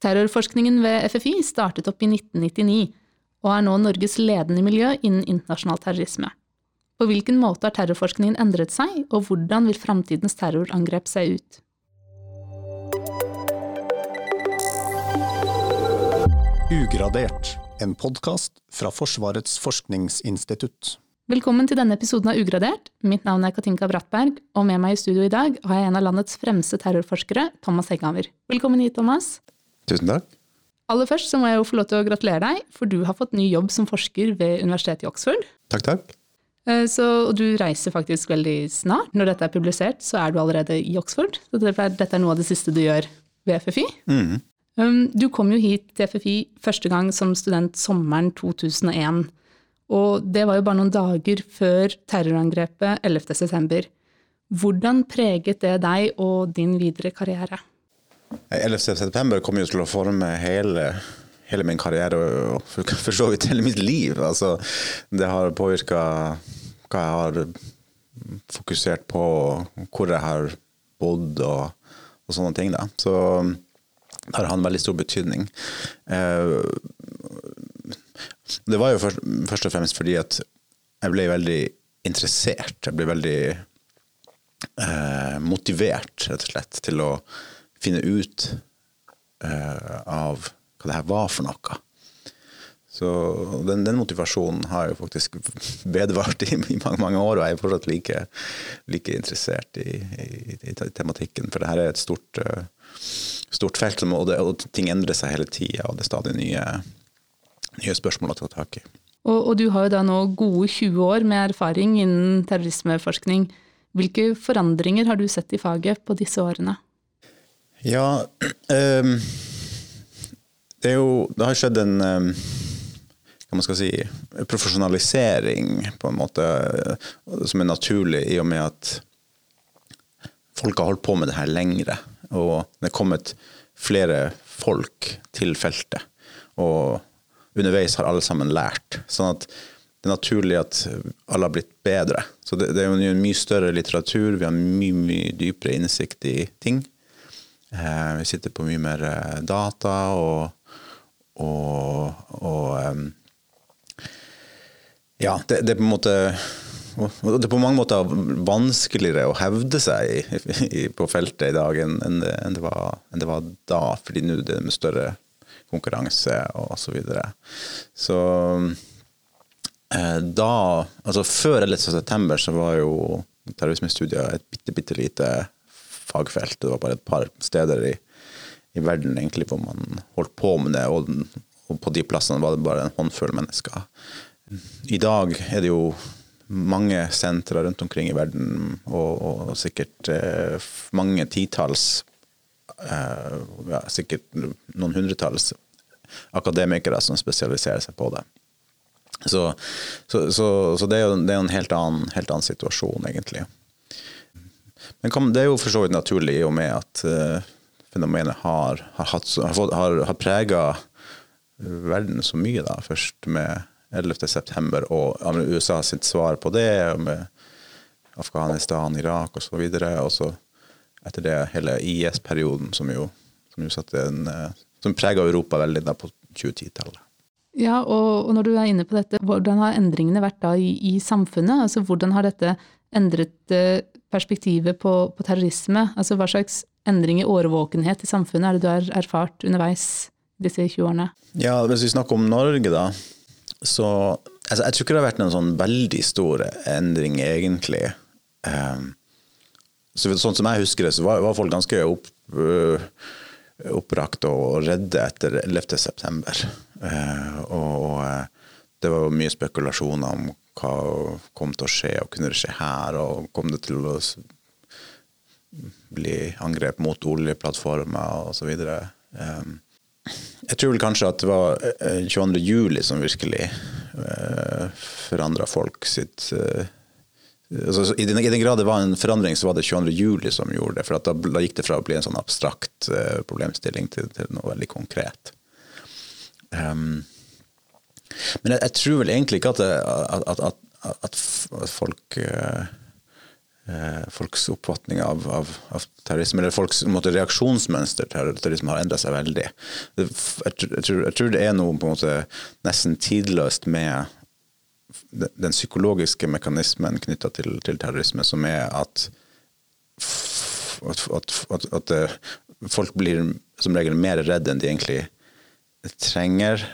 Terrorforskningen ved FFI startet opp i 1999, og er nå Norges ledende miljø innen internasjonal terrorisme. På hvilken måte har terrorforskningen endret seg, og hvordan vil framtidens terrorangrep se ut? Ugradert, en podkast fra Forsvarets forskningsinstitutt. Velkommen til denne episoden av Ugradert. Mitt navn er Katinka Brattberg, og med meg i studio i dag har jeg en av landets fremste terrorforskere, Thomas Hegghaver. Velkommen hit, Thomas. Tusen takk. Aller først så må jeg jo få lov til å gratulere deg, for du har fått ny jobb som forsker ved Universitetet i Oxford. Takk, takk. Eh, Så, og du reiser faktisk veldig snart. Når dette er publisert, så er du allerede i Oxford. Så dette er, noe av det siste du gjør ved FFI. Mhm. Um, Du kom jo hit til FFI første gang som student sommeren 2001. Og det var jo bare noen dager før terrorangrepet 11. september. Hvordan preget det deg og din videre karriere? 11. september kommer jo til å forme hele, hele min karriere og for, så vidt hele mitt liv. Altså, det har påvirka hva jeg har fokusert på, hvor jeg har bodd og, og sånne ting. Da. Så det har hatt veldig stor betydning. Eh, det var jo først, først og fremst fordi at jeg ble veldig interessert. Jeg ble veldig eh, motivert, rett og slett, til å finne ut uh, av hva det her var for noe. Så den, den motivasjonen har jo faktisk vedvart i, i mange, mange år, og jeg er fortsatt like, like interessert i, i, i tematikken. For det her er et stort, uh, stort felt, og, det, og ting endrer seg hele tida, og det er stadig nye, nye spørsmål å ta tak i. Og, og du har jo da nå gode 20 år med erfaring innen terrorismeforskning. Hvilke forandringer har du sett i faget på disse årene? Ja, um, det er jo Det har skjedd en um, hva man skal si, profesjonalisering, på en måte, som er naturlig i og med at folk har holdt på med det her lengre. Og det er kommet flere folk til feltet. Og underveis har alle sammen lært. Sånn at det er naturlig at alle har blitt bedre. Så det, det er jo en mye større litteratur, vi har mye, mye dypere innsikt i ting. Eh, vi sitter på mye mer eh, data og, og, og um, Ja, det, det er på en måte det er på mange måter vanskeligere å hevde seg på feltet i dag enn, det, var, enn det var da, fordi nå er det med større konkurranse og så videre. Så eh, da, altså før 11. september så var jo terrorismestudier et bitte, bitte lite fagfelt. Det var bare et par steder i, i verden egentlig hvor man holdt på med det, og, og på de plassene var det bare en håndfull mennesker. I dag er det jo mange sentre rundt omkring i verden, og, og sikkert eh, mange titalls, eh, ja, sikkert noen hundretalls akademikere som spesialiserer seg på det. Så, så, så, så det er jo det er en helt annen, helt annen situasjon, egentlig. Men det er jo for så vidt naturlig i og med at uh, fenomenet har, har, har, har, har prega verden så mye, da, først med 11. september og USA sitt svar på det, med Afghanistan, Irak osv. Og, og så etter det hele IS-perioden, som jo, som jo en eh, som prega Europa veldig da på 2010-tallet. Ja, og, og når du er inne på dette, hvordan har endringene vært da i, i samfunnet? Altså hvordan har dette endret eh, perspektivet på, på terrorisme? Altså hva slags endring i årvåkenhet i samfunnet er det du har erfart underveis disse 20 årene? Ja, hvis vi snakker om Norge, da, så altså, Jeg tror ikke det har vært noen sånn veldig stor endring, egentlig. Um, så sånn som jeg husker det, så var, var folk ganske opp, uh, oppbrakt og redde etter 11. september. Eh, og eh, det var mye spekulasjoner om hva kom til å skje, og kunne det skje her, og kom det til å bli angrep mot oljeplattformer osv. Um, jeg tror vel kanskje at det var eh, 22. juli som virkelig uh, forandra folk sitt eh, altså, i, den, grad det var en forandring, så var det 22. juli som gjorde det. For da, da gikk det fra å bli en sånn abstrakt eh, problemstilling til, til noe veldig konkret. Um, men jeg, jeg tror vel egentlig ikke at, det, at, at, at, at folk eh, eh, folks oppfatning av, av, av, terrorisme, eller folks måte, reaksjonsmønster til terrorisme har endra seg veldig. Jeg, jeg, tror, jeg, tror, det er noe på en måte nesten tidløst med den psykologiske mekanismen knytta til, til, terrorisme, som er at, at, at, at, eh, folk blir som regel mer redde enn de egentlig trenger.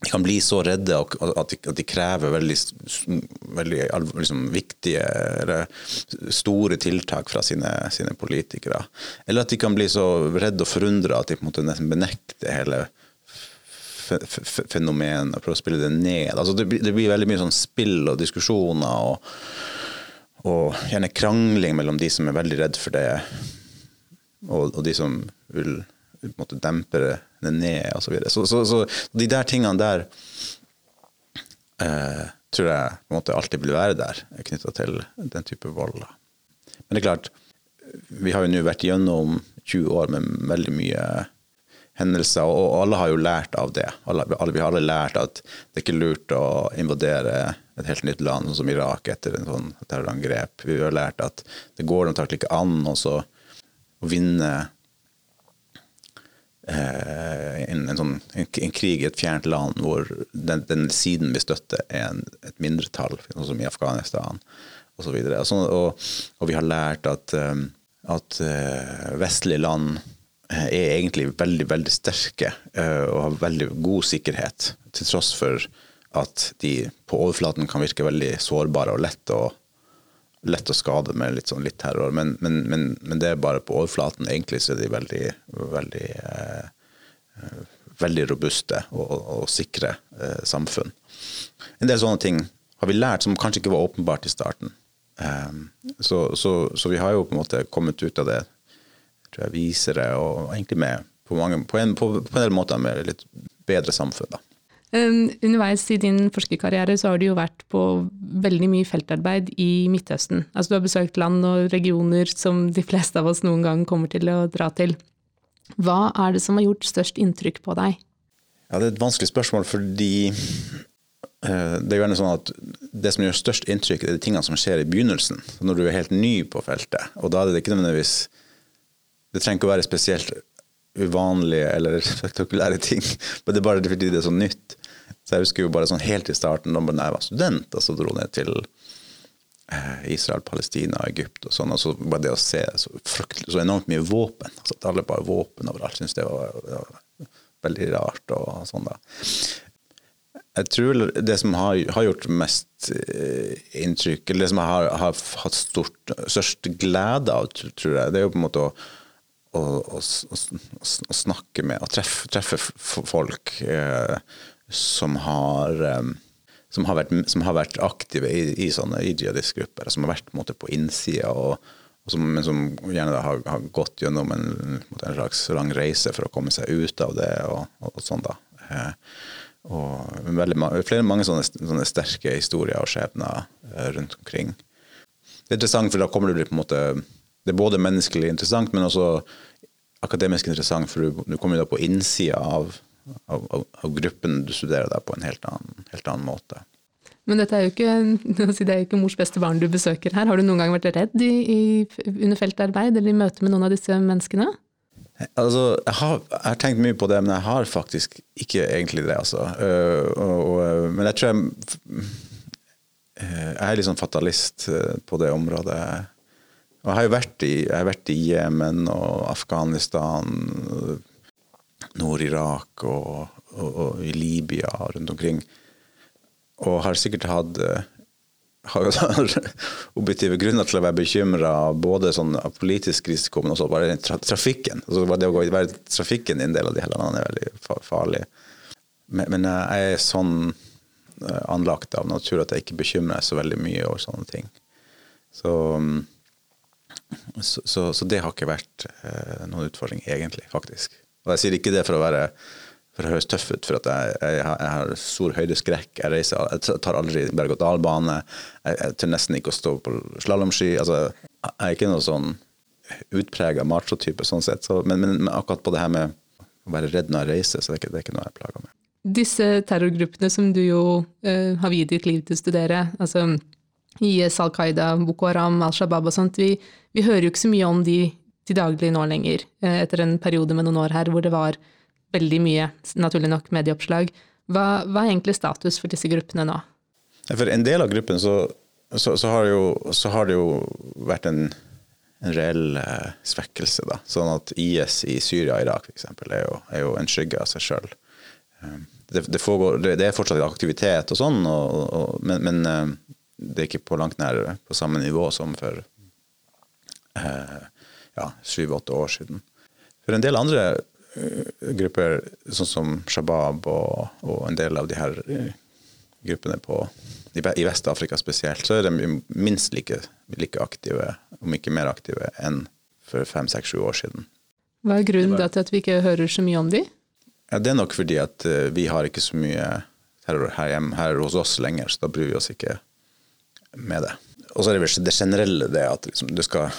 De kan bli så redde at de, krever veldig, veldig liksom, viktige eller store tiltak fra sine, sine, politikere. Eller at de kan bli så redde og forundra at de på en måte nesten benekter hele fenomenet og prøver å spille det ned. Altså, det, det, blir veldig mye sånn spill og diskusjoner og, og, gjerne krangling mellom de som er veldig redd for det, og, og de som vil måte, demper det ned osv. Så, videre. så, så, så de der tingene der eh, tror jeg på en måte alltid vil være der, knytta til den type vold. Men det er klart, vi har jo nå vært gjennom 20 år med veldig mye hendelser, og alle har jo lært av det. Alle, vi har alle lært at det er ikke lurt å invadere et helt nytt land, sånn som Irak etter en sånn terrorangrep. Vi har lært at det går antakelig ikke an å vinne en, en, sånn, en, krig i et fjernt land hvor den, den siden vi støtter, er en, et mindretall, sånn som i Afghanistan osv. Og, så og, og, og, vi har lært at, um, at uh, vestlige land er egentlig veldig veldig sterke og har veldig god sikkerhet, til tross for at de på overflaten kan virke veldig sårbare og lett å lett å skade med litt, sånn litt terror, men, men, men, men, det er bare på overflaten. Egentlig så er de veldig, veldig, eh, veldig robuste og, og, og sikre eh, samfunn. En del sånne ting har vi lært som kanskje ikke var åpenbart i starten. Eh, så, så, så, vi har jo på en måte kommet ut av det tror jeg, visere og egentlig med på, mange, på, en, på, på en del måter med litt bedre samfunn. da. Underveis i din forskerkarriere så har du jo vært på veldig mye feltarbeid i Midtøsten. Altså du har besøkt land og regioner som de fleste av oss noen gang kommer til å dra til. Hva er det som har gjort størst inntrykk på deg? Ja, Det er et vanskelig spørsmål, fordi uh, det er gjerne sånn at det som gjør størst inntrykk, er de tingene som skjer i begynnelsen. Når du er helt ny på feltet. Og da er det ikke nødvendigvis Det trenger ikke å være spesielt uvanlige eller spektakulære ting, men det er bare fordi det er så nytt. Så jeg husker jo bare sånn helt i starten, da jeg var student, og så dro ned til eh, Israel, Palestina, Egypt og sånn, og så bare det å se så, så enormt mye våpen, altså at alle bare våpen overalt, Syns det det var, veldig rart og sånn, da. Jeg tror det som har, har gjort mest eh, inntrykk, eller det som jeg har, har hatt stort, størst glede av, tror jeg, det er jo på en måte å å, å, å snakke med og treffe, treffe folk eh, som, har, eh, som, har vært, som, har, vært, aktive i, i sånne jihadistgrupper, som har vært måte, på innsida, og, og men som gjerne har, har, gått gjennom en, en, slags lang reise for å komme seg ut av det. og, og sånn da. Eh, og veldig, flere, mange sånne, sånne sterke historier og skjebner eh, rundt omkring. Det er interessant, for da kommer du på en måte det er både menneskelig interessant, men også akademisk interessant, for du, du kommer da på innsida av, av, av, av, gruppen du studerer der på en helt annen, helt annen måte. Men dette er jo ikke, det er jo ikke mors beste barn du besøker her. Har du noen gang vært redd i, i, under feltarbeid eller i møte med noen av disse menneskene? Altså, jeg har, jeg har, tenkt mye på det, men jeg har faktisk ikke egentlig det. Altså. Uh, og, og, men jeg tror jeg, uh, jeg er litt sånn fatalist på det området. Og jeg har jo vært i, jeg i Jemen og Afghanistan, Nord-Irak og, og, og, i Libya og rundt omkring. Og har sikkert hatt har objektive grunner til å være bekymra både sånn politisk risiko, men også bare tra trafikken. Altså det å gå i trafikken i en del av de her landene er veldig farlig. Men, jeg er sånn eh, anlagt av natur at jeg ikke bekymrer meg så veldig mye over sånne ting. Så så, så, så, det har ikke vært eh, noen utfordring, egentlig, faktisk. Og jeg sier ikke det for å være for å høres tøff ut, for at jeg, jeg, jeg har stor høydeskrekk. Jeg, reiser, jeg tar aldri berg-og-dal-bane. Jeg, jeg tør nesten ikke å stå på slalåmski. Altså, jeg er ikke noe sånn utprega macho-type sånn sett. Så, men, men, akkurat på det her med å være redd når jeg reiser, så det er ikke, det er ikke noe jeg plager med. Disse terrorgruppene som du jo uh, har viet ditt liv til å studere, altså IS, Al Qaida, Boko Haram, Al Shabaab og sånt. Vi, vi hører jo ikke så mye om de til daglig nå lenger, eh, etter en periode med noen år her hvor det var veldig mye, naturlig nok, medieoppslag. Hva, hva er egentlig status for disse gruppene nå? For en del av gruppen så, så, så, har, jo, så har, det jo vært en, en reell eh, svekkelse. Da. Sånn at IS i Syria og Irak f.eks. Er, er jo en skygge av seg sjøl. Um, det, det, det, er fortsatt aktivitet og sånn, og, og, men, men, eh, det er ikke på langt nær på samme nivå som for eh, ja, syv-åtte år siden. For en del andre uh, grupper, sånn som Shabab og, og, en del av de her uh, gruppene på, i Vest-Afrika spesielt, så er de minst like, like, aktive, om ikke mer aktive, enn for fem, seks, sju år siden. Hva er grunnen til at vi ikke hører så mye om de? Ja, det er nok fordi at uh, vi har ikke så mye terror her, hjemme, her hos oss lenger, så da bryr vi oss ikke med det. Og så er det det generelle det at liksom, du skal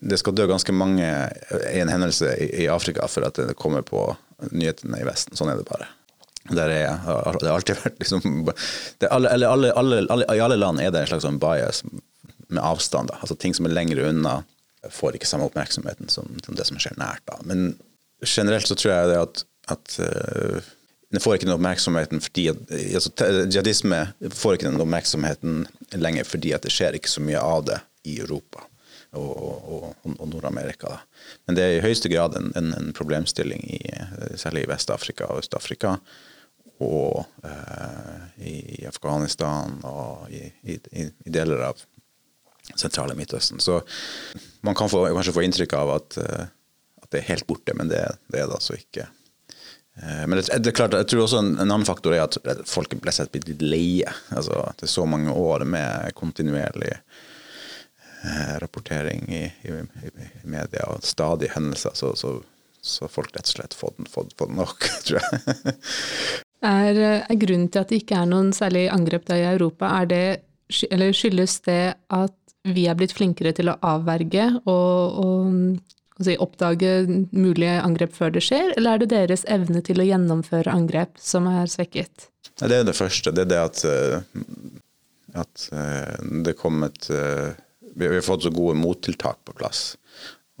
det skal dø ganske mange i en hendelse i, Afrika for at det kommer på nyhetene i Vesten. Sånn er det bare. Er, det har alltid vært liksom alle, alle, alle, I alle land er det en slags sånn bias med avstand. Da. Altså Ting som er lenger unna, får ikke samme oppmerksomheten som, som det som skjer nært. Da. Men generelt så tror jeg det at, at det får ikke den oppmerksomheten fordi at, altså, Jihadisme får ikke den oppmerksomheten lenger fordi at det skjer ikke så mye av det i Europa og, og, og Nord-Amerika. Men det er i høyeste grad en, en, en problemstilling i, særlig i Vest-Afrika og Øst-Afrika. Og eh, i Afghanistan og i, i, i, deler av sentrale Midtøsten. Så man kan få, kanskje få inntrykk av at, eh, at, det er helt borte, men det, det er det altså ikke. Eh, men det, det, er klart, jeg tror også en, en annen faktor er at folk ble sett blitt litt leie. Altså, det er så mange år med kontinuerlig Eh, rapportering i, i, i, media og stadige hendelser, så, så, så folk rett og slett fått, fått, fått nok, tror jeg. er, er, grunnen til at det ikke er noen særlig angrep der i Europa, er det, eller skyldes det at vi er blitt flinkere til å avverge og, og si, oppdage mulige angrep før det skjer, eller er det deres evne til å gjennomføre angrep som er svekket? Det er det første. Det er det at, eh, at eh, det kom et vi har fått så gode mottiltak på plass.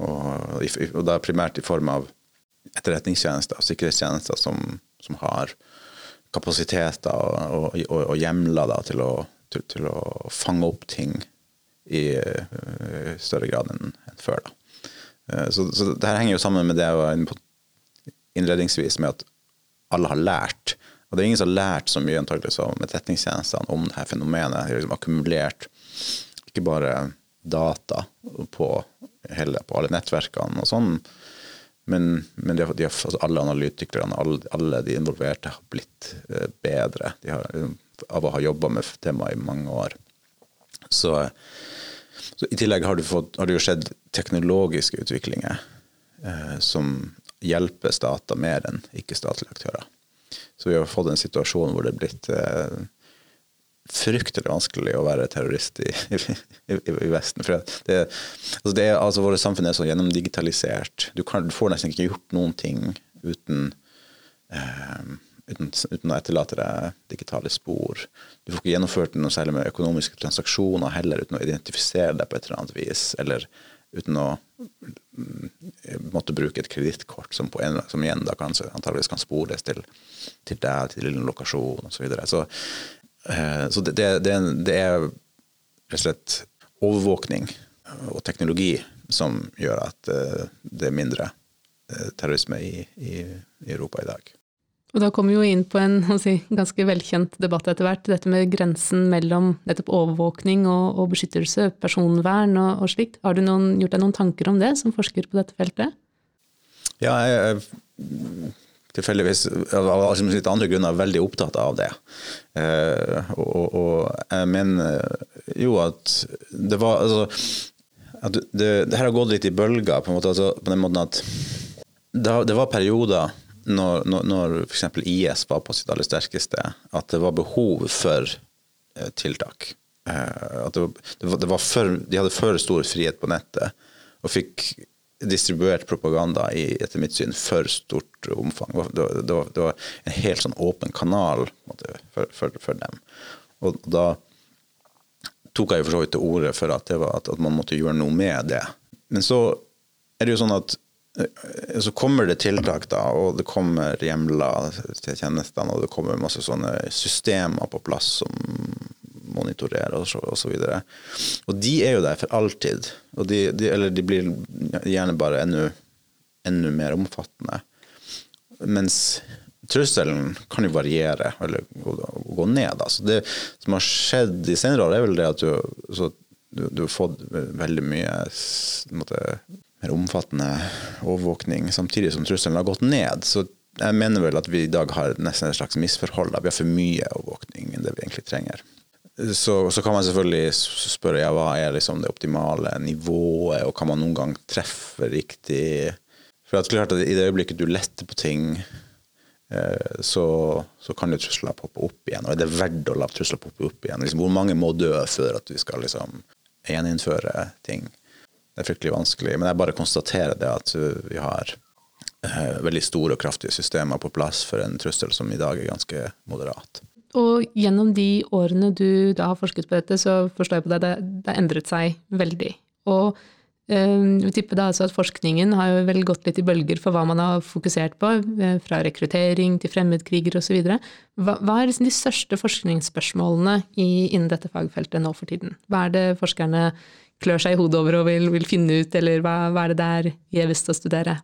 Og, og da primært i form av etterretningstjenester og sikkerhetstjenester som, som har kapasiteter og, og, og hjemler til, til, til, å fange opp ting i større grad enn, før. Uh, så, så det her henger jo sammen med det jeg var inne på innledningsvis, med at alle har lært. Og det er ingen som har lært så mye antakelig som etterretningstjenestene om det her fenomenet. De har liksom akkumulert ikke bare data på, hele, på alle nettverkene og sånn. Men, men de, de, altså alle analytikerne, alle, alle, de involverte, har blitt eh, bedre har, av å ha jobba med temaet i mange år. Så, så I tillegg har, fått, har, det jo skjedd teknologiske utviklinger eh, som hjelper stater mer enn ikke-statlige aktører. Så vi har fått en situasjon hvor det er blitt eh, fryktelig vanskelig å være terrorist i, i, i Vesten. For det, altså det, altså Våre samfunn er så gjennomdigitalisert. Du, kan, du, får nesten ikke gjort noen ting uten, eh, uten, uten, å etterlate deg digitale spor. Du får ikke gjennomført noe særlig med økonomiske transaksjoner heller uten å identifisere deg på et eller annet vis. Eller uten å mm, måtte bruke et kredittkort som, som, igjen da kan, antageligvis kan spores til, til deg, til din lokasjon osv. Så, videre. så Eh, så det, det, det, er rett og slett overvåkning og teknologi som gjør at eh, det er mindre eh, terrorisme i, i, i Europa i dag. Og da kommer vi jo inn på en si, ganske velkjent debatt etter hvert, dette med grensen mellom nettopp overvåkning og, og beskyttelse, personvern og, og slikt. Har du noen, gjort deg noen tanker om det som forsker på dette feltet? Ja, jeg, tilfeldigvis av litt andre grunner veldig opptatt av det. Eh, og, og, jeg mener jo at det var altså, at det, det, her har gått litt i bølger, på, en måte, altså, på den måten at det, det var perioder når, når, når f.eks. IS var på sitt aller sterkeste, at det var behov for eh, tiltak. Eh, at det var, det var for, de hadde for stor frihet på nettet og fikk distribuert propaganda i etter mitt syn for stort omfang. Det var, det var, det var en helt sånn åpen kanal måtte, for, for, for, dem. Og da tok jeg for så vidt til orde for at, var, at, at man måtte gjøre noe med det. Men så er det jo sånn at så kommer det tiltak, da, og det kommer hjemler til tjenestene, og det kommer masse sånne systemer på plass som monitorerer og så, og så videre. Og de er jo der for alltid. Og de, de, eller de blir gjerne bare enda, enda mer omfattende. Mens trusselen kan jo variere eller gå, ned. Så det som har skjedd de senere år, er vel det at du, du, du har fått veldig mye måte, mer omfattende overvåkning, samtidig som trusselen har gått ned. Så jeg mener vel at vi i dag har nesten et slags misforhold. Vi har for mye overvåkning enn det vi egentlig trenger. Så, så, kan man selvfølgelig spørre ja, hva er liksom det optimale nivået, og kan man noen gang treffe riktig? For det er klart at I det øyeblikket du letter på ting, eh, så, så, kan jo trusler poppe opp igjen. Og er det verdt å la trusler poppe opp igjen? Liksom, hvor mange må dø før at vi skal liksom, gjeninnføre ting? Det er fryktelig vanskelig. Men jeg bare konstaterer det at vi har eh, veldig store og kraftige systemer på plass for en trussel som i dag er ganske moderat. Og gjennom de årene du da har forsket på dette, så forstår jeg på deg at det har endret seg veldig. Og vi øh, tipper da altså at forskningen har jo vel gått litt i bølger for hva man har fokusert på, øh, fra rekruttering til fremmedkrigere osv. Hva, hva er liksom de største forskningsspørsmålene i, innen dette fagfeltet nå for tiden? Hva er det forskerne klør seg i hodet over og vil, vil finne ut, eller hva, hva er det der gjevest å studere?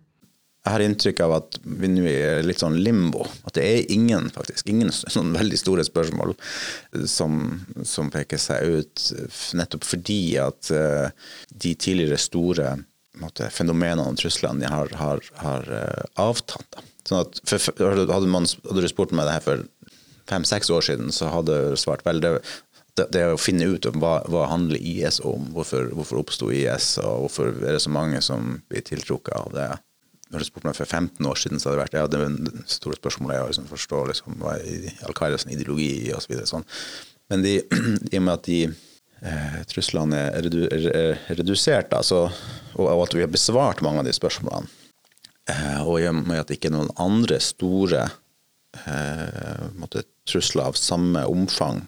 jeg har inntrykk av at vi nå er litt sånn limbo. At det er ingen faktisk, ingen sånn veldig store spørsmål som, som peker seg ut, nettopp fordi at uh, de tidligere store måtte, fenomenene og truslene har, har, har uh, avtatt. Sånn at for, hadde, man, hadde, du spurt meg det her for fem-seks år siden, så hadde jeg svart vel det, det, det å finne ut om hva, hva handler IS om, hvorfor, hvorfor oppsto IS, og hvorfor er det så mange som blir tiltrukket av det når du spurte meg for 15 år siden, så hadde det vært ja, det store spørsmålet jeg liksom forstå liksom, hva er Al Qaidas ideologi osv. Så sånn. Men de, i og med at de eh, truslene er, redu, er redusert, da, så, og, og, at vi har besvart mange av de spørsmålene, eh, og i og med at det ikke er noen andre store eh, måtte, trusler av samme omfang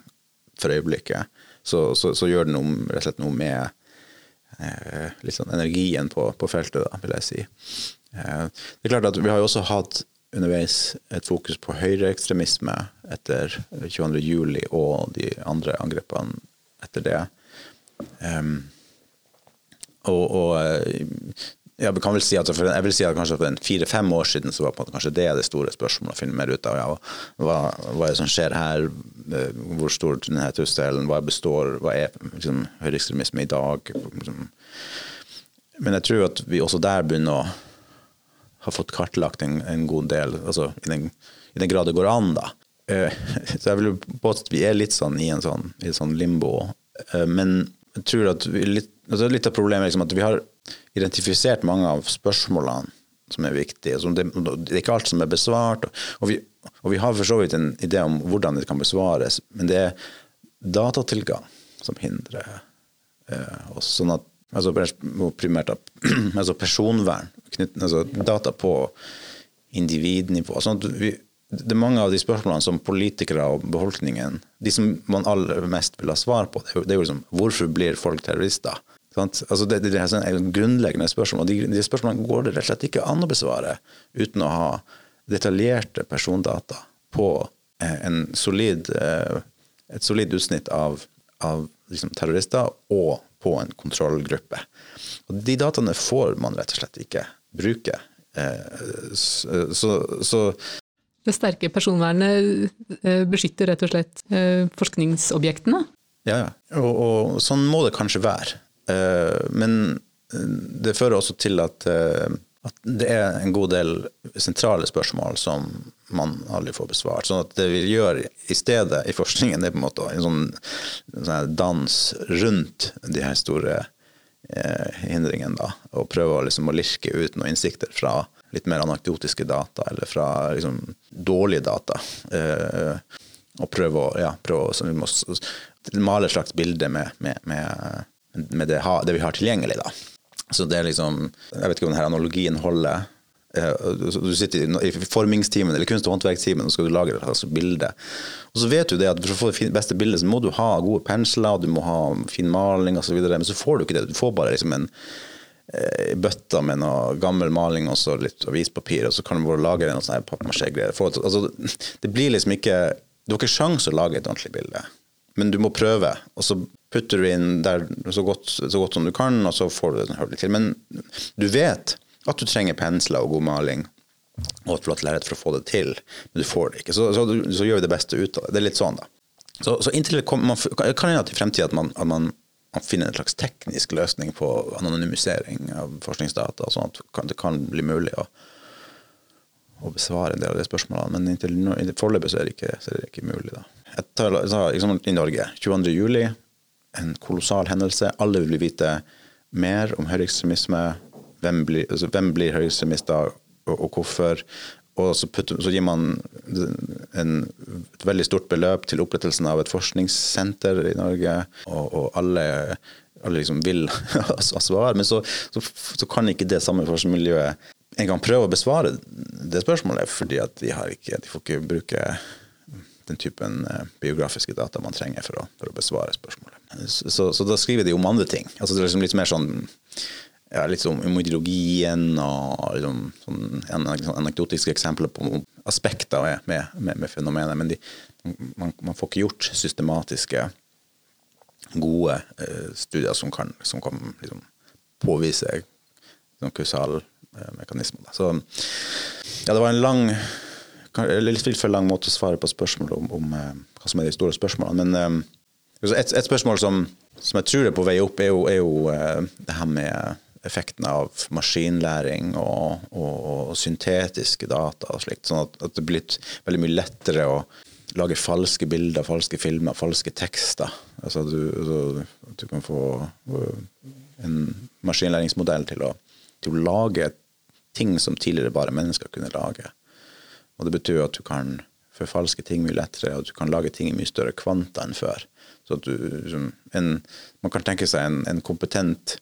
for øyeblikket, så, så, så gjør det noe, rett og slett noe med eh, sånn energien på, på feltet, da, vil jeg si. Eh, det er klart at Vi har jo også hatt underveis et fokus på høyreekstremisme etter 22.07. og de andre angrepene etter det. Um, og, og, eh, ja, kan vel si at for, jeg vil si at kanskje for fire-fem år siden så var det kanskje det det store spørsmålet å finne mer ut av. Ja, hva, hva, er det som skjer her? Eh, hvor stor denne trusselen? Hva består? Hva er liksom, høyreekstremisme i dag? Liksom. Men jeg tror at vi også der begynner å ha fått kartlagt en, en god del, altså i den, i den, grad det går an, da. Eh, så jeg vil påstå at vi er litt sånn i en sånn, i sånn limbo. Eh, men jeg tror at vi litt, altså litt av problemet liksom at vi har identifisert mange av spørsmålene som er viktige. Som det, det, er ikke alt som er besvart. Og vi, og vi har for så vidt en idé om hvordan det kan besvares, men det er datatilgang som hindrer eh, oss. Sånn at altså primært altså personvern knytt, altså data på individnivå. Sånn vi, det er mange av de spørsmålene som politikere og befolkningen De som man aller mest vil ha svar på, det er jo liksom hvorfor blir folk terrorister? Altså det, det, er et grunnleggende spørsmål. og de, de, spørsmålene går det rett og slett ikke an å besvare uten å ha detaljerte persondata på eh, en solid, eh, et solid utsnitt av, av liksom terrorister og på en kontrollgruppe. Og De dataene får man rett og slett ikke bruke. Eh, så, så det sterke personvernet beskytter rett og slett forskningsobjektene? Ja, ja. Og, og, sånn må det kanskje være. Men det fører også til at, at, det er en god del sentrale spørsmål som man aldri får besvart. Sånn at det vi gjør i stedet i forskningen, det er på en måte en sånn, sånn dans rundt de her store eh, hindringen, da, og prøve liksom, å lirke ut noen innsikter fra litt mer anekdotiske data, eller fra liksom, dårlige data. Eh, og prøve å, ja, prøve å må, male et slags bilde med, med, med, med det, det, vi har tilgjengelig. Da. Så det er liksom Jeg vet ikke om denne analogien holder, Eh, du sitter i formingstimen eller kunst- og håndverkstimen og skal du lage et altså bilde. Og så vet du det at For å få det beste bildet så må du ha gode pensler, du må ha fin maling osv. Men så får du ikke det. Du får bare liksom en eh, bøtte med noe gammel maling og så litt avispapir, og så kan du bare lage noe sånn pappmasjé-greier. Altså, det blir liksom ikke Du har ikke sjanse å lage et ordentlig bilde, men du må prøve. Og så putter du inn der så godt, så godt som du kan, og så får du det høvelig til. Men du vet at du trenger pensler og god maling og et flott lerret for å få det til, men du får det ikke. Så, så, så, gjør vi det beste ut av det. Det er litt sånn, da. Så, så inntil kommer, man, kan hende at i fremtiden at, man, at man, man, finner en slags teknisk løsning på anonymisering av forskningsdata, sånn at det kan bli mulig å, å besvare en del av de spørsmålene. Men inntil, nå, foreløpig er det ikke, er det ikke mulig. da. Jeg tar, liksom, I Norge 22. juli, en kolossal hendelse. Alle vil vite mer om høyreekstremisme hvem blir, altså, blir høyreekstremister, og, og, hvorfor. Og så, putter, så gir man en, et veldig stort beløp til opprettelsen av et forskningssenter i Norge, og, og alle, alle liksom vil ha svar. Men så, så, så, kan ikke det samme forskningsmiljøet engang prøve å besvare det spørsmålet, fordi at de, ikke, de får ikke bruke den typen eh, biografiske data man trenger for å, for å besvare spørsmålet. Så, så, da skriver de om andre ting. Altså det er liksom litt mer sånn ja, litt om ideologien og liksom, sånn anekdotiske eksempler på aspekter med, med, med fenomenet. Men de, man, man, får ikke gjort systematiske, gode uh, studier som kan, som kan liksom, påvise sånn kausal uh, mekanismer. Så ja, det var en lang litt for lang måte å svare på spørsmål om, om uh, hva som er de store spørsmålene. Men et, et, spørsmål som, som, jeg tror er på vei opp, er jo, er jo det her med effekten av maskinlæring og, og, og syntetiske data og slikt. Sånn at, at, det er blitt veldig mye lettere å lage falske bilder, falske filmer, falske tekster. Altså du, du, du kan få en maskinlæringsmodell til å, til å, lage ting som tidligere bare mennesker kunne lage. Og det betyr at du kan forfalske ting mye lettere, og du kan lage ting i mye større kvanta enn før. Så at du, en, man kan tenke seg en, en kompetent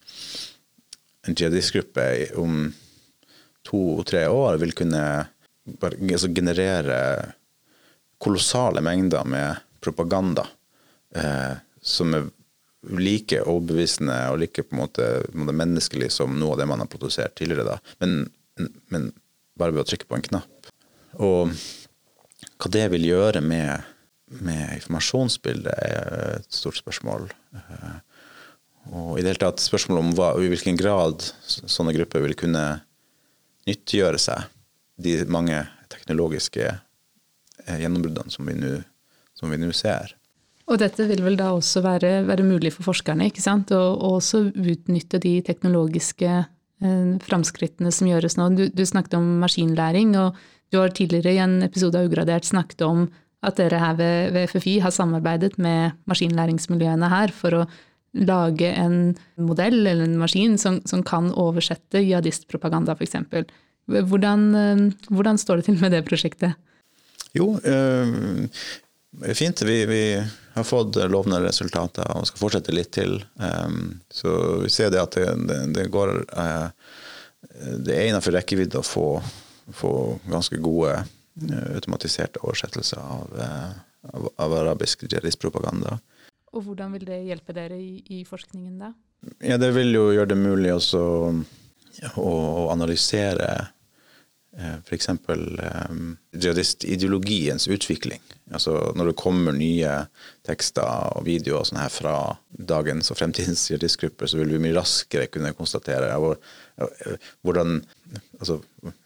en jihadistgruppe om to-tre år vil kunne altså generere kolossale mengder med propaganda eh, som er like overbevisende og like på en måte, menneskelig som noe av det man har produsert tidligere. da, men, men, bare ved å trykke på en knapp. Og hva det vil gjøre med, med informasjonsbildet, er et stort spørsmål. Eh, og i det hele tatt spørsmålet om hva, i hvilken grad sånne grupper vil kunne nyttiggjøre seg de mange teknologiske eh, gjennombruddene som vi nå ser. Og dette vil vel da også være, være mulig for forskerne, ikke sant? Og, også utnytte de teknologiske framskrittene som gjøres nå. Du, du, snakket om maskinlæring, og du har tidligere i en episode av Ugradert snakket om at dere her ved, ved FFI har samarbeidet med maskinlæringsmiljøene her for å lage en modell eller en maskin som, som kan oversette jihadistpropaganda, f.eks. Hvordan, eh, hvordan står det til med det prosjektet? Jo, øh, fint. Vi, vi, har fått lovende resultater og skal fortsette litt til. Um, så vi ser det at det, det, det går uh, Det er innenfor rekkevidde å få, få ganske gode uh, automatiserte oversettelser av, uh, av, av arabisk jihadistpropaganda. Og hvordan vil det hjelpe dere i, i forskningen da? Ja, Det vil jo gjøre det mulig også å, å analysere f.eks. Eh, jihadistideologiens utvikling. Altså Når det kommer nye tekster og videoer og her fra dagens og fremtidens jihadistgrupper, så vil vi mye raskere kunne konstatere hvor, hvordan altså,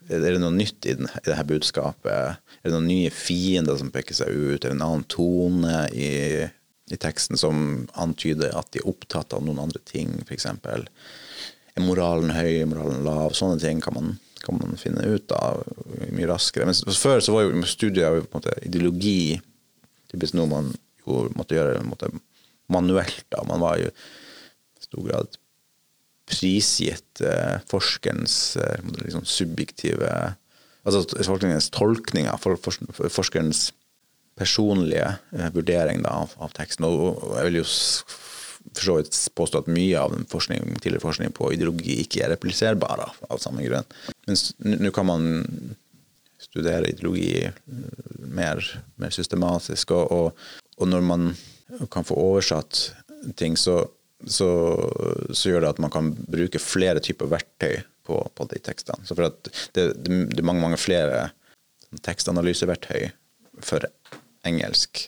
Er det noe nytt i, den, i dette budskapet? Er det noen nye fiender som peker seg ut? Er det en annen tone i i teksten som antyder at de er opptatt av noen andre ting, f.eks. Er moralen høy, er moralen lav? Sånne ting kan man, kan man, finne ut av mye raskere. Men før så var jo studier på en måte, ideologi typisk noe man jo måtte gjøre måte, manuelt. da. Man var jo i stor grad prisgitt eh, forskerens eh, liksom subjektive Altså forskerens tolkninger, for, for, for, forskerens personlige eh, vurdering da, av, av, teksten. Og jeg vil jo for så vidt påstå at mye av den forskning, tidligere forskning på ideologi ikke er repliserbar av, samme grunn. Mens nå kan man studere ideologi mer, mer systematisk, og, og, og, når man kan få oversatt ting, så, så, så, gjør det at man kan bruke flere typer verktøy på, på de tekstene. Så for at det, det, det er mange, mange flere tekstanalyseverktøy for engelsk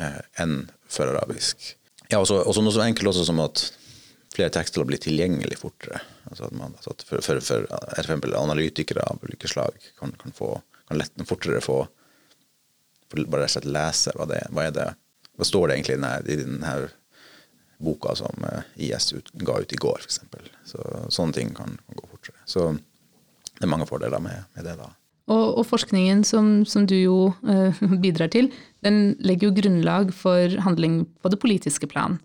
eh, enn for arabisk. Ja, også, også noe så enkelt også som at flere tekster blir tilgjengelig fortere. Altså at man, altså at for, for, for, for analytikere av ulike slag kan, kan, få, kan lett, fortere få bare rett og slett lese hva, det, hva er det Hva står det egentlig i denne, i denne boka som eh, IS ut, ga ut i går, f.eks. Så, sånne ting kan, kan, gå fortere. Så det er mange fordeler med, med det. da. Og, og forskningen som, som, du jo uh, bidrar til, den legger jo grunnlag for handling på det politiske plan.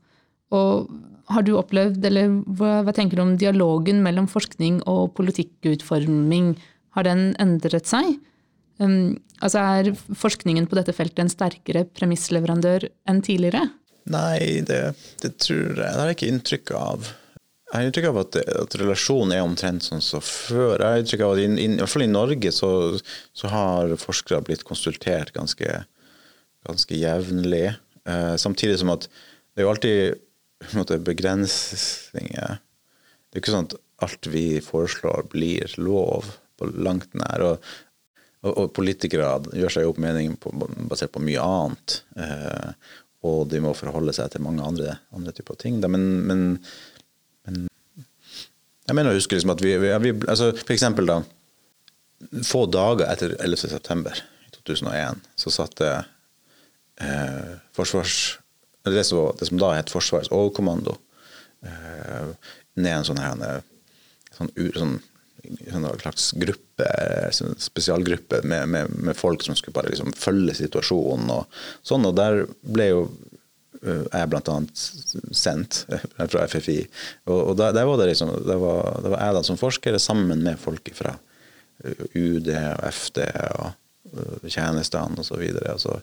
Og har du opplevd, eller hva, hva tenker du om dialogen mellom forskning og politikkutforming? Har den endret seg? Um, altså Er forskningen på dette feltet en sterkere premissleverandør enn tidligere? Nei, det, det tror jeg. Det har jeg ikke inntrykk av. Jeg har inntrykk av at, at relasjonen er omtrent sånn som før. Jeg har inntrykk av at i, in, i hvert fall i Norge så, så, har forskere blitt konsultert ganske, ganske jevnlig. Eh, samtidig som at det er jo alltid måte, begrensninger. Det er ikke sånn at alt vi foreslår blir lov på langt nær. Og, og, og politikere gjør seg opp mening på, basert på mye annet. Eh, og de må forholde seg til mange andre, andre typer ting. Men, men, men, jeg mener å huske liksom at vi, vi, vi altså For eksempel, da. Få dager etter 11.9. 2001 så satte eh, forsvars... Det som, det som, da het Forsvarets overkommando, eh, ned en sånn her sånn, sånn, sånn slags gruppe, sånn spesialgruppe med, med, med, folk som skulle bare liksom følge situasjonen og sånn. Og der ble jo jeg er bl.a. sendt fra FFI. Og, og der, der, var det liksom, der var, der var jeg da som forsker sammen med folk fra eh, UD og FD og eh, tjenestene osv. Altså,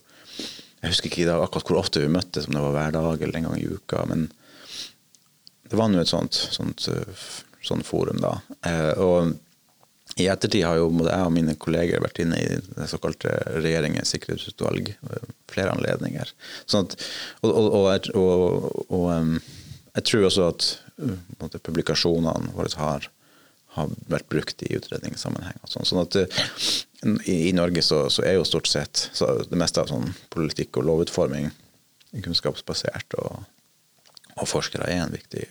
jeg husker ikke dag, akkurat hvor ofte vi møttes, om det var hver dag eller en gang i uka. Men det var nå et sånt, sånt, sånt, forum, da. Og i ettertid har jo både jeg og mine kolleger vært inne i det såkalte regjeringens sikkerhetsutvalg flere anledninger. Sånn at, og, og, og, og jeg tror også at publikasjonene våre har, har, vært brukt i utredningssammenheng. Sånn. sånn at uh, i, i, Norge så, så, er jo stort sett det meste av sånn politikk og lovutforming kunnskapsbasert, og, forskere er en viktig,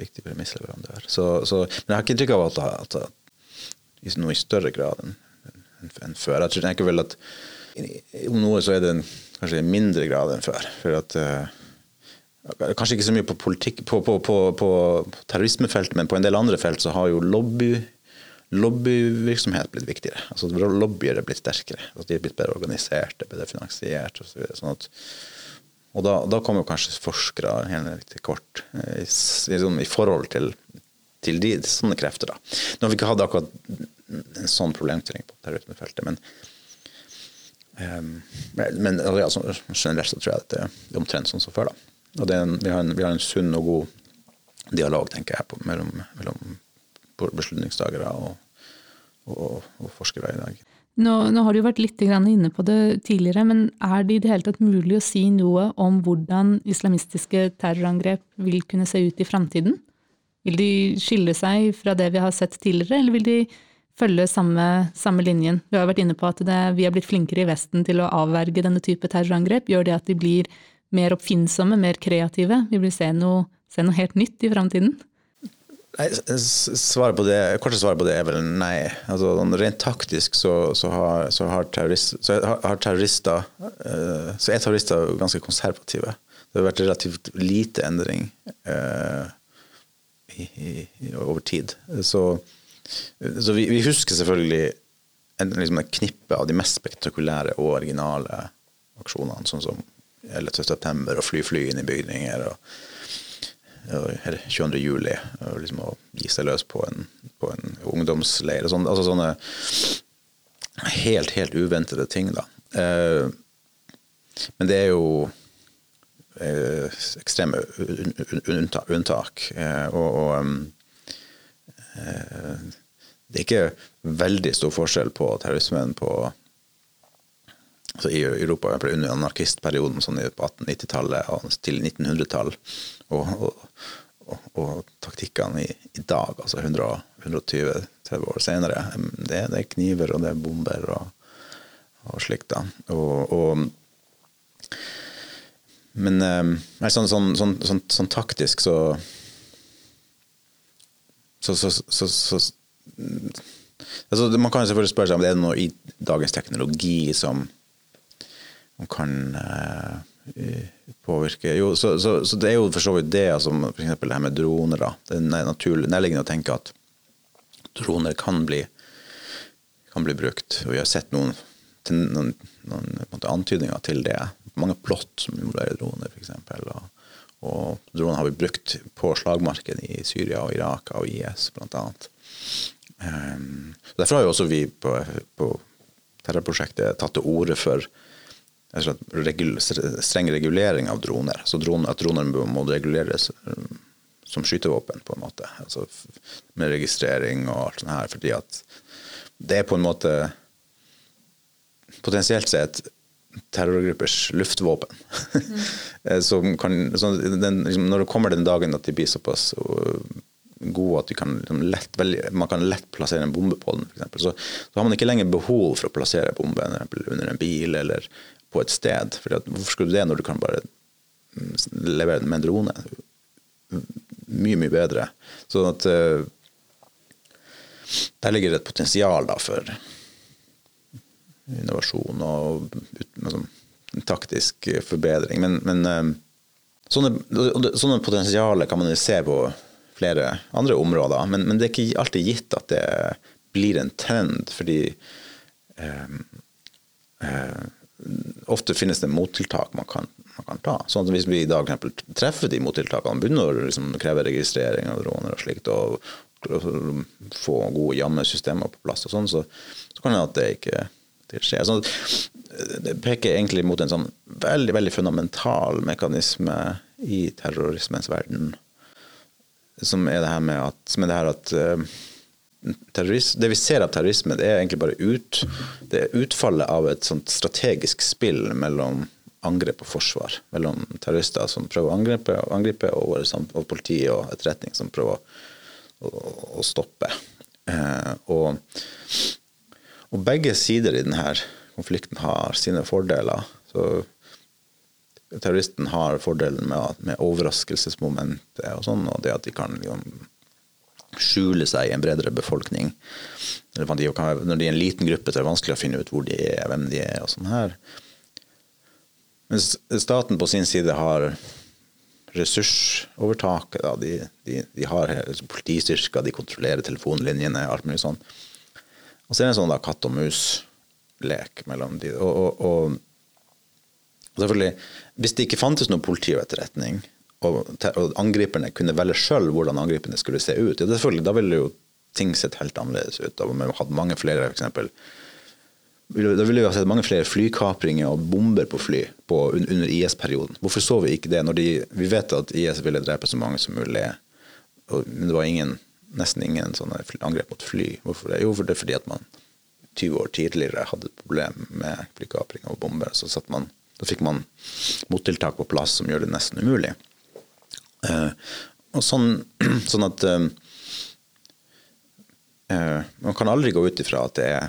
viktig premissleverandør. Så, så, men jeg har ikke inntrykk av at, at, at i noe i større grad enn en før. Jeg tror ikke vel at om noe så er det en, kanskje i mindre grad enn før. For at uh, Kanskje ikke så mye på, politikk, på, på, på, terrorismefeltet, men på en del andre felt så har jo lobby, lobbyvirksomhet blitt viktigere. Altså Lobbyer er blitt sterkere. Altså, de er blitt bedre organiserte, bedre finansiert osv. Så sånn og da, da kommer kanskje forskere helt til kort eh, i, i, i forhold til til de, sånne krefter. da. Nå har vi ikke hatt akkurat en sånn problemstilling på terrorismefeltet, men um, men altså, generelt så tror jeg at det er omtrent sånn som før. da. Og en, vi, har en, vi, har en, sunn og god dialog tenker jeg, på, mellom, mellom beslutningstagere og, og, og, forskere i dag. Nå, nå, har du vært litt inne på det tidligere, men er det i det hele tatt mulig å si noe om hvordan islamistiske terrorangrep vil kunne se ut i framtiden? Vil de skille seg fra det vi har sett tidligere, eller vil de følge samme, samme linjen? Vi har vært inne på at det, vi har blitt flinkere i Vesten til å avverge denne type terrorangrep. Gjør det at de blir mer oppfinnsomme, mer kreative? Vi vil se noe, se noe helt nytt i framtiden? Nei, svaret på det, Korte svaret på det er vel nei. Altså, sånn rent taktisk så, så, har, så, har, terrorist, så har, terrorister uh, så er terrorister ganske konservative. Det har vært relativt lite endring. Uh, i, i, over tid. Så vi, vi, husker selvfølgelig en, liksom et knippe av de mest spektakulære og originale aksjonene, sånn som 11.9. og fly fly inn i bygninger. og, eller 22. juli, og liksom å gi seg løs på en, på en ungdomsleir. Sånn, altså sånne helt, helt uventede ting, da. Eh, men det er jo Eh, ekstreme unntak. Eh, og, og um, eh, det er ikke veldig stor forskjell på terrorismen på altså i Europa under anarkistperioden sånn på 1890-tallet og til 1900-tall, og, og, og, og, taktikkene i, i dag, altså 120-30 år senere. Det, det, er kniver og det er bomber og, slikt. da. og men eh, sånn, sånn, sånn, sånn, taktisk så så, så, så, så altså, Man kan selvfølgelig spørre seg om det er noe i dagens teknologi som kan uh, påvirke Jo, så, det er jo for så vidt det, altså, f.eks. det her med droner. da. Det er naturlig, nærliggende å tenke at droner kan bli, kan bli brukt. Og vi har sett noen, noen, noen antydninger til det mange plott som involverer droner, f.eks. Og, og droner har vi brukt på slagmarken i Syria og Irak av IS, bl.a. Um, derfor har jo også vi på, på terrorprosjektet tatt til orde for regul streng regulering av droner. Så droner, at droner må reguleres um, som skytevåpen, på en måte. Altså, med registrering og alt sånt her. Fordi at det er på en måte potensielt sett terrorgruppers luftvåpen. Mm. kan, den, liksom, når det kommer den dagen at de blir såpass gode at kan, liksom, lett, veldig, man kan lett plassere en bombe på den, for så, så har man ikke lenger behov for å plassere bombe under en bil eller på et sted. For hvorfor skal du det når du kan bare mm, levere den med en drone? Mye, mye bedre. Sånn at uh, der ligger det et potensial da, for innovasjon og liksom, taktisk forbedring. Men, men eh, sånne, sånne potensialer kan man jo se på flere andre områder. Men, men, det er ikke alltid gitt at det blir en trend, fordi eh, eh, ofte finnes det mottiltak man kan, man kan ta. Sånn at Hvis vi i dag treffer de mottiltakene, begynner å liksom kreve registrering av droner og slikt, og, og, få gode jammesystemer på plass, og sånn, så, så kan det at det ikke til skje. Altså, det peker egentlig mot en sånn veldig, veldig fundamental mekanisme i terrorismens verden, som er det her med at, er det her at uh, det vi ser av terrorisme, det er egentlig bare ut, det er utfallet av et sånt strategisk spill mellom angrep og forsvar. Mellom terrorister som prøver å angripe, angripe og, og politi og etterretning som prøver å, å, å stoppe. Eh, og og begge sider i denne konflikten har sine fordeler. Så terroristen har fordelen med, med overraskelsesmomentet og sånn, og det at de kan liksom, skjule seg i en bredere befolkning. Når de er en liten gruppe, så er det vanskelig å finne ut hvor de er, hvem de er og sånn her. Mens staten på sin side har ressursovertaket. De, de, de, har politistyrker, de kontrollerer telefonlinjene, alt mulig sånn. Og så er det en sånn da, katt og mus-lek mellom de. Og, og, og, selvfølgelig, hvis det ikke fantes noe politi og etterretning, og, og angriperne kunne velge sjøl hvordan angriperne skulle se ut, ja, selvfølgelig, da ville jo ting sett helt annerledes ut. Da vi hadde mange flere, for eksempel, da ville vi ha sett mange flere flykapringer og bomber på fly på, under IS-perioden. Hvorfor så vi ikke det? når de, Vi vet at IS ville drepe så mange som mulig, men det var ingen nesten ingen sånne angrep mot fly. Hvorfor det? Jo, for det er fordi at man 20 år tidligere hadde et problem med flykapring og bomber. Så satt man, da fikk man mottiltak på plass som gjør det nesten umulig. Eh, og sånn, sånn at eh, eh, Man kan aldri gå ut ifra at det er,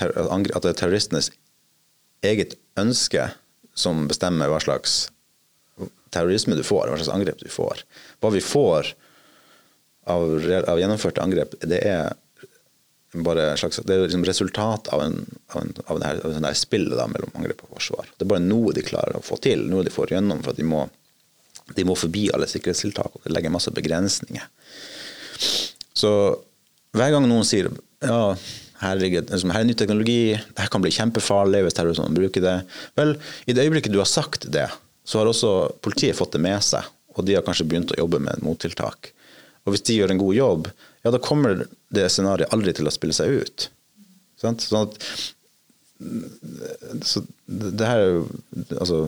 at det er terroristenes eget ønske som bestemmer hva slags terrorisme du får, hva slags angrep du får. Hva vi får av, av gjennomførte angrep, det er bare slags, det er liksom resultat av, en, av, en, av det her, av det her spillet da, mellom angrep og forsvar. Det er bare noe de klarer å få til, noe de får gjennom. for at de må, de må forbi alle sikkerhetstiltak, og legge masse begrensninger. Så hver gang noen sier ja, her, ligger, liksom, her er ny teknologi, det kan bli kjempefarlig hvis terroristene bruker det Vel, i det øyeblikket du har sagt det, så har også politiet fått det med seg, og de har kanskje begynt å jobbe med mottiltak. Og hvis de gjør en god jobb, ja, da kommer det scenarioet aldri til å spille seg ut. Sånn at så det her er jo altså,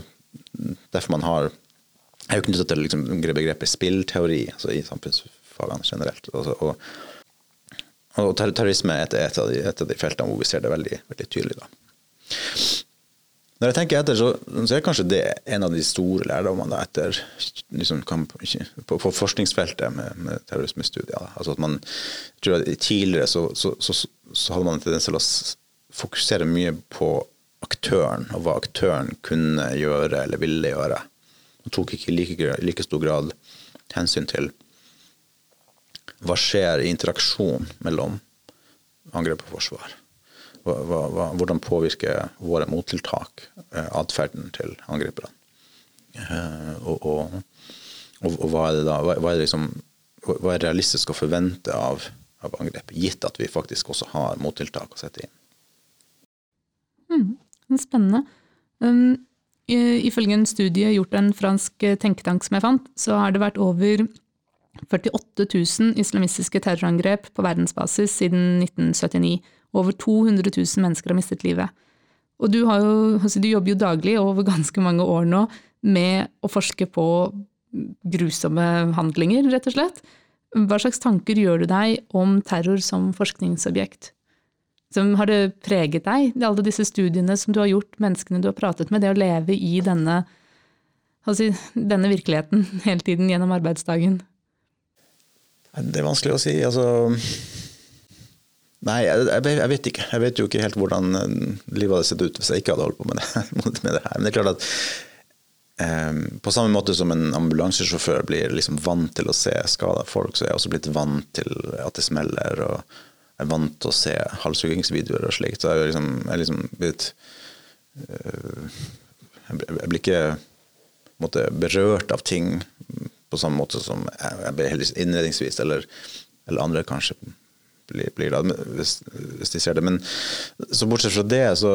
derfor man har er jo knyttet til liksom, begrepet spillteori altså i samfunnsfagene generelt. Altså, og, Og terrorisme er et, et, av de, et, av de, feltene hvor vi ser det veldig, veldig tydelig. Da. Når jeg tenker etter, så, så, er kanskje det en av de store lærdommene etter liksom, på, på, forskningsfeltet med, med terrorismestudier. Altså at man, tror at Tidligere så, så, så hadde man en tendens til å fokusere mye på aktøren, og hva aktøren kunne gjøre eller ville gjøre. Man tok ikke i like, like stor grad hensyn til hva skjer i interaksjon mellom angrep og forsvar. Hva, hva, hvordan påvirker våre mottiltak eh, atferden til angriperne? Eh, og, og, og, og, hva er det da, hva, er, det liksom, hva er realistisk å forvente av, av angrep, gitt at vi faktisk også har mottiltak å sette inn? Mm, spennende. Um, ifølge en studie gjort av en fransk tenketank som jeg fant, så har det vært over 48 000 islamistiske terrorangrep på verdensbasis siden 1979. Over 200 000 mennesker har mistet livet. Og du, jo, altså du jobber jo daglig over ganske mange år nå med å forske på grusomme handlinger, rett og slett. Hva slags tanker gjør du deg om terror som forskningsobjekt? Som har det preget deg, alle disse studiene som du har gjort, menneskene du har pratet med, det å leve i denne, altså, denne virkeligheten hele tiden gjennom arbeidsdagen? Det er vanskelig å si. Altså Nei, jeg, jeg, vet ikke. Jeg vet jo ikke helt hvordan eh, livet hadde sett ut hvis jeg ikke hadde holdt på med det, med det her. Men det er klart at eh, på samme måte som en ambulansesjåfør blir liksom vant til å se skada folk, så er jeg også blitt vant til at det smeller. og er vant til å se halshuggingsvideoer og slikt. Så jeg, liksom, jeg liksom blitt øh, Jeg blir ikke måtte, berørt av ting på samme måte som jeg ble innledningsvis, eller, eller, andre kanskje blir, blir da, hvis, hvis, de ser det. Men så bortsett fra det, så,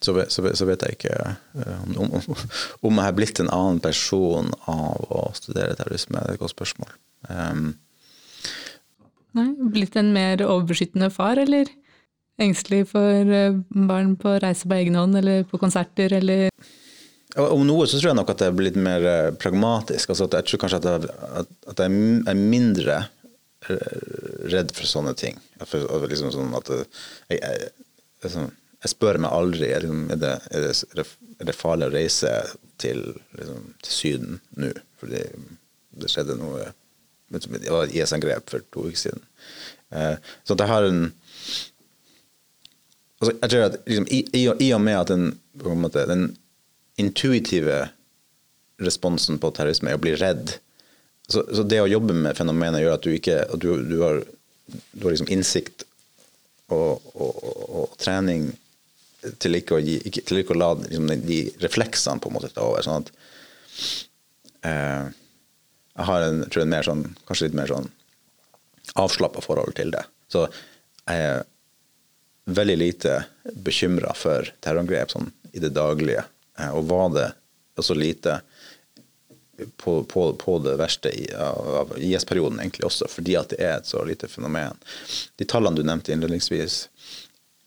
så, vet jeg ikke eh, om, jeg har blitt en annen person av å studere terrorisme. Det er et godt spørsmål. Um, Nei, Blitt en mer overbeskyttende far, eller? Engstelig for eh, barn på reise på egen hånd, eller på konserter, eller om noe så tror jeg nok at jeg er blitt mer eh, pragmatisk. Altså jeg tror kanskje at jeg, at jeg, er mindre eh, redd for sånne ting. For, liksom sånn at jeg, jeg, liksom, jeg, spør meg aldri er, det, er, det, er det farlig å reise til, liksom, til Syden nå. Fordi det skjedde noe Det var et IS-angrep for to uker siden. Eh, så jeg har en altså jeg tror at liksom, i, i, og med at den, måte, den intuitive responsen på terrorisme er å bli redd. Så, så det å jobbe med fenomenet gjør at du ikke at du, du, har, du har liksom innsikt og, og, og, og, trening til ikke å, gi, ikke, til ikke å la liksom, de refleksene på en måte ta over. sånn at eh, jeg har en, tror en mer sånn, kanskje litt mer sånn avslappa forhold til det. Så jeg er veldig lite bekymra for terrorangrep sånn i det daglige. Eh, og var det så lite på, på, på det verste i, av IS-perioden egentlig også, fordi at det er et så lite fenomen. De tallene du nevnte innledningsvis,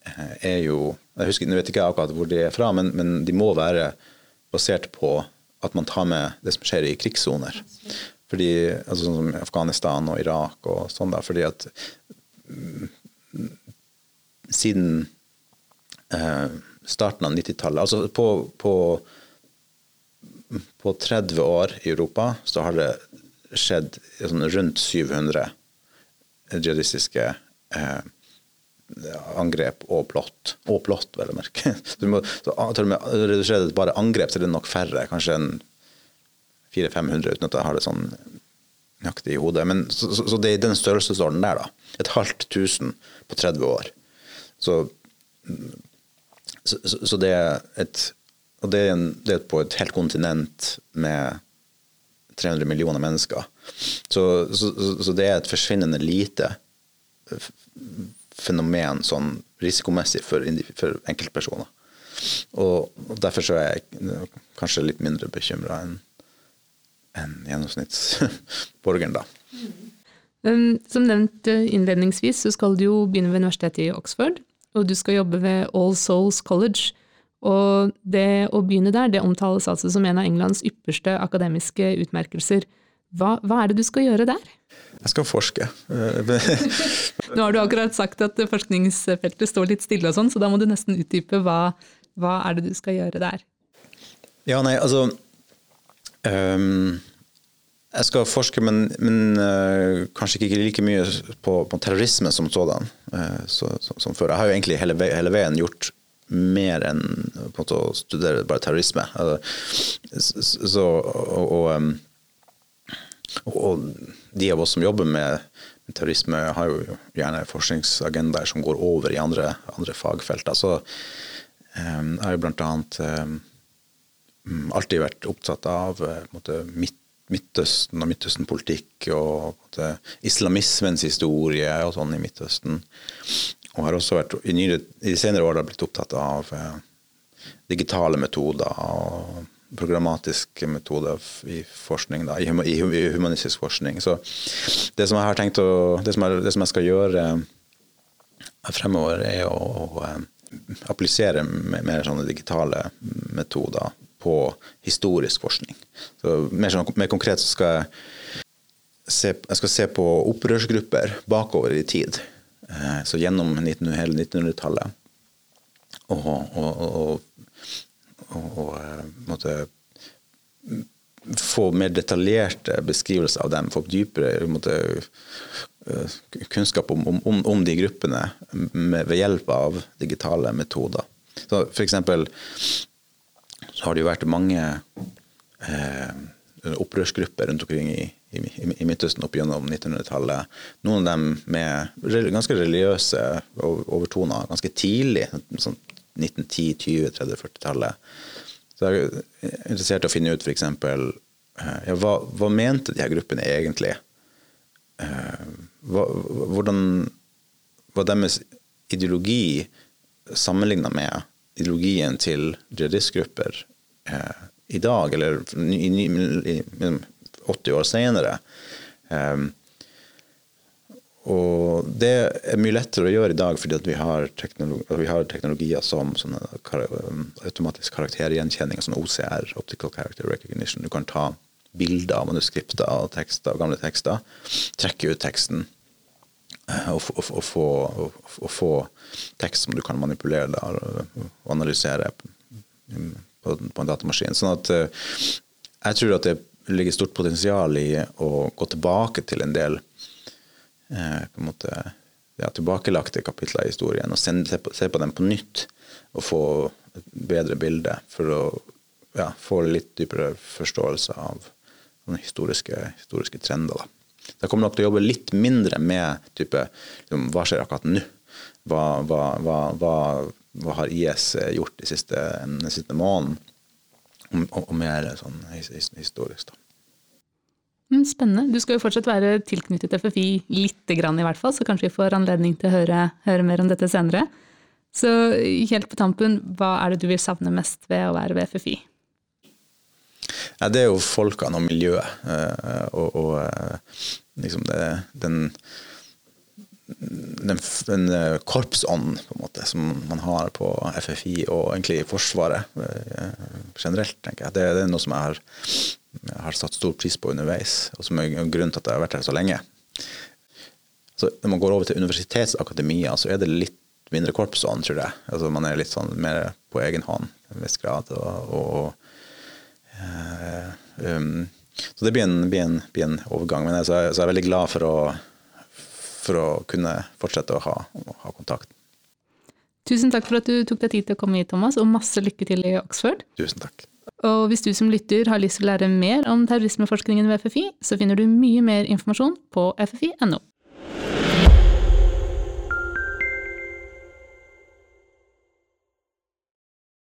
eh, er jo jeg husker, Nå vet ikke jeg akkurat hvor de er fra, men, men, de må være basert på at man tar med det som skjer i krigssoner. Fordi, altså Sånn som Afghanistan og Irak og sånn. da, fordi at mm, siden eh, starten av 90-tallet. Altså på, på, på, 30 år i Europa så har det skjedd sånn rundt 700 jihadistiske eh, angrep og plott. Og plott, vel å merke. Så, må, så til og med redusert bare angrep, så det er det nok færre. Kanskje en 400-500, uten at jeg har det sånn nøyaktig i hodet. Men, så, så, så, det er i den størrelsesordenen der, da. Et halvt tusen på 30 år. Så så, det er et og det er, en, det er, på et helt kontinent med 300 millioner mennesker. Så, det er et forsvinnende lite fenomen sånn risikomessig for, for enkeltpersoner. Og, derfor så er jeg kanskje litt mindre bekymra enn en gjennomsnittsborgeren, da. Mm. som nevnt uh, innledningsvis, så skal du jo begynne ved universitetet i Oxford og du skal jobbe ved All Souls College. Og det å begynne der, det omtales altså som en av Englands ypperste akademiske utmerkelser. Hva, hva er det du skal gjøre der? Jeg skal forske. Nå har du akkurat sagt at forskningsfeltet står litt stille og sånn, så da må du nesten utdype hva, hva er det du skal gjøre der? Ja, nei, altså um, Jeg skal forske, men, men uh, kanskje ikke like mye på, på terrorisme som sådan uh, så, så, som før. Jeg har jo egentlig hele, hele veien gjort mer enn på å studere bare terrorisme. Uh, så, og, og, um, og, de av oss som jobber med, terrorisme, har jo gjerne forskningsagendaer som går over i andre, andre fagfelter. Så um, jeg har jo blant annet um, alltid vært opptatt av uh, måte, Midtøsten og Midtøsten-politikk og måte, islamismens historie og sånn i Midtøsten. Og har også vært i, nyere, i de senere år blitt opptatt av eh, digitale metoder og programmatiske metoder i forskning, da, i, i, humanistisk forskning. Så det som jeg har tenkt å, det som jeg, det som jeg skal gjøre fremover, er å, å applisere mer sånne digitale metoder på historisk forskning. Så mer, sånn, mer konkret så skal jeg se, jeg skal se på opprørsgrupper bakover i tid. Så gjennom 19, hele 1900-tallet. Og, og, og, og, måtte få mer detaljerte beskrivelser av dem, få dypere måtte, kunnskap om, om, om, de gruppene med, ved hjelp av digitale metoder. Så for eksempel så har det jo vært mange eh, opprørsgrupper rundt omkring i, i, i Midtøsten opp gjennom 1900-tallet. Noen av dem med ganske religiøse overtoner ganske tidlig, sånn 1910-, 20-, 30-, 40-tallet. Så jeg er interessert i å finne ut f.eks. Eh, ja, hva, hva mente de her gruppene egentlig? Eh, hva, hvordan var deres ideologi sammenligna med ideologien til jihadistgrupper eh, i dag, eller i, i, i 80 år senere. Um, og det er mye lettere å gjøre i dag fordi vi har, vi, har teknologier som sånne, automatisk karaktergjenkjenning, som OCR, Optical Character Recognition. Du kan ta bilder av manuskripter og tekster, gamle tekster, trekke ut teksten og, og, å, få, å få, tekst som du kan manipulere der, og analysere på, på, en datamaskin. Sånn at eh, jeg tror at det ligger stort potensial i å gå tilbake til en del eh, på en måte, ja, tilbakelagte kapitler i historien og se, på, se på dem på nytt og få et bedre bilde for å ja, få litt dypere forståelse av historiske, historiske trender. Da. Jeg kommer nok til å jobbe litt mindre med type liksom, hva skjer akkurat nå? Hva, hva, hva, hva, har IS gjort de siste, den siste måneden? Og, og, mer sånn historisk, da. Mm, spennende. Du skal jo fortsatt være tilknyttet FFI lite grann i hvert fall, så kanskje vi får anledning til å høre, høre mer om dette senere. Så helt på tampen, hva er det du vil savne mest ved å være ved FFI? Ja, det er jo folkene og miljøet. Eh, og, og eh, liksom det, den, den, den eh, korpsånden på en måte, som man har på FFI og egentlig i Forsvaret generelt, tenker jeg. Det, det er noe som jeg har, jeg har, satt stor pris på underveis, og som er grunnen til at jeg har vært her så lenge. Så når man går over til universitetsakademia, så er det litt mindre korpsånd, tror jeg. Altså Man er litt sånn mer på egen hånd en viss grad. og, og um, så det blir en, blir en, blir en overgang. Men så er, så er jeg veldig glad for å, for å kunne fortsette å ha, å ha kontakt. Tusen takk for at du tok deg tid til å komme hit, Thomas, og masse lykke til i Oxford. Tusen takk. Og hvis du som lytter har lyst til å lære mer om terrorismeforskningen ved FFI, så finner du mye mer informasjon på ffi.no.